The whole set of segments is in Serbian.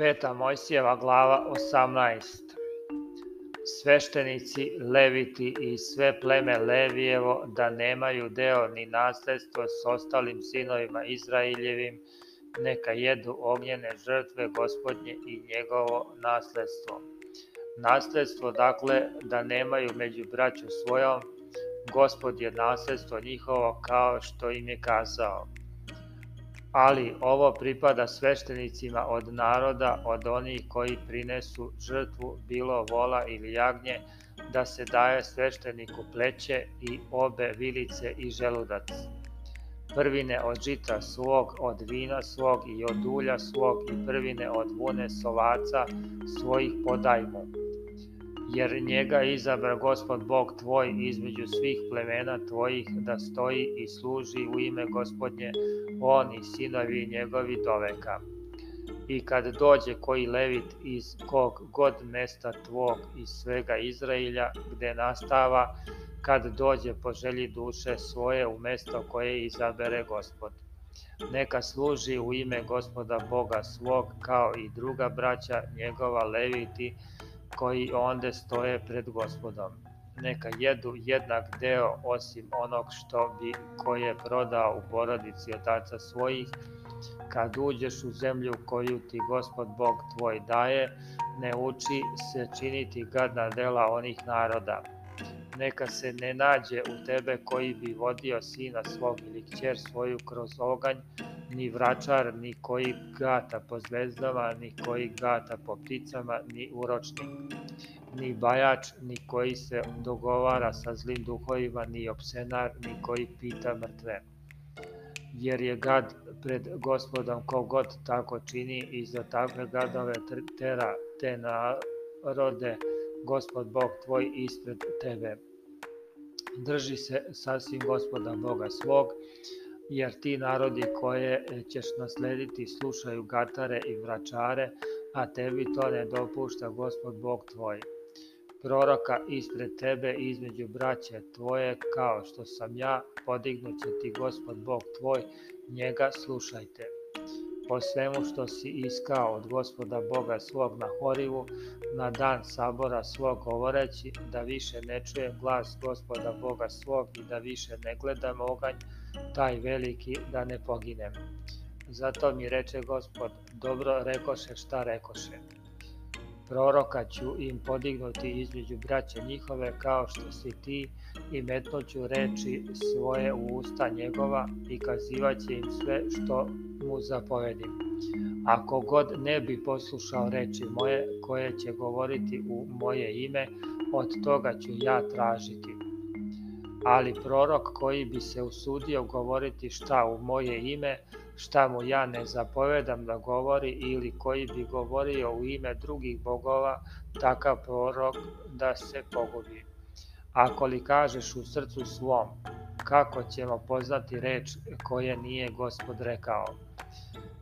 Peta Mojsijeva glava 18 Sveštenici, leviti i sve pleme Levijevo da nemaju deo ni nasledstvo s ostalim sinovima Izraeljevim, neka jedu ognjene žrtve gospodnje i njegovo nasledstvo. Nasledstvo dakle da nemaju među braću svojom, gospod je nasledstvo njihovo kao što im je kazao ali ovo pripada sveštenicima od naroda, od onih koji prinesu žrtvu bilo vola ili jagnje, da se daje svešteniku pleće i obe vilice i želudac. Prvine od žita svog, od vina svog i od ulja svog i prvine od vune solaca svojih podaj mu jer njega izabra Gospod Bog tvoj između svih plemena tvojih da stoji i služi u ime Gospodnje on i sinovi njegovi do veka. I kad dođe koji levit iz kog god mesta tvog iz svega Izrailja gde nastava, kad dođe poželji duše svoje u mesto koje izabere Gospod. Neka služi u ime gospoda Boga svog kao i druga braća njegova leviti koji onda stoje pred gospodom. Neka jedu jednak deo osim onog što bi ko je prodao u porodici otaca svojih, kad uđeš u zemlju koju ti gospod Bog tvoj daje, ne uči se činiti gadna dela onih naroda, neka se ne nađe u tebe koji bi vodio sina svog ili kćer svoju kroz oganj, ni vračar, ni koji gata po zvezdama, ni koji gata po pticama, ni uročnik, ni bajač, ni koji se dogovara sa zlim duhovima, ni opsenar, ni koji pita mrtve. Jer je gad pred gospodom kogod tako čini i za takve gadove tera te narode, gospod Bog tvoj ispred tebe. Drži se sasvim gospoda Boga svog, jer ti narodi koje ćeš naslediti slušaju gatare i vračare, a tebi to ne dopušta gospod Bog tvoj. Proroka ispred tebe između braće tvoje, kao što sam ja, podignut će ti gospod Bog tvoj, njega slušajte po svemu što si iskao od gospoda Boga svog na Horivu, na dan sabora svog govoreći, da više ne čujem glas gospoda Boga svog i da više ne gledam oganj, taj veliki, da ne poginem. Zato mi reče gospod, dobro rekoše šta rekoše proroka ću im podignuti između braća njihove kao što si ti i metnoću reči svoje u usta njegova i kazivaće im sve što mu zapovedim. Ako god ne bi poslušao reči moje koje će govoriti u moje ime, od toga ću ja tražiti ali prorok koji bi se usudio govoriti šta u moje ime, šta mu ja ne zapovedam da govori ili koji bi govorio u ime drugih bogova, takav prorok da se pogubi. Ako li kažeš u srcu svom, kako ćemo poznati reč koje nije gospod rekao?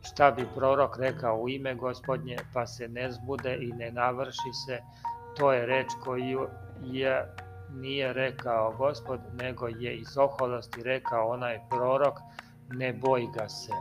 Šta bi prorok rekao u ime gospodnje, pa se ne zbude i ne navrši se, to je reč koju je nije rekao gospod, nego je iz oholosti rekao onaj prorok, ne boj ga se.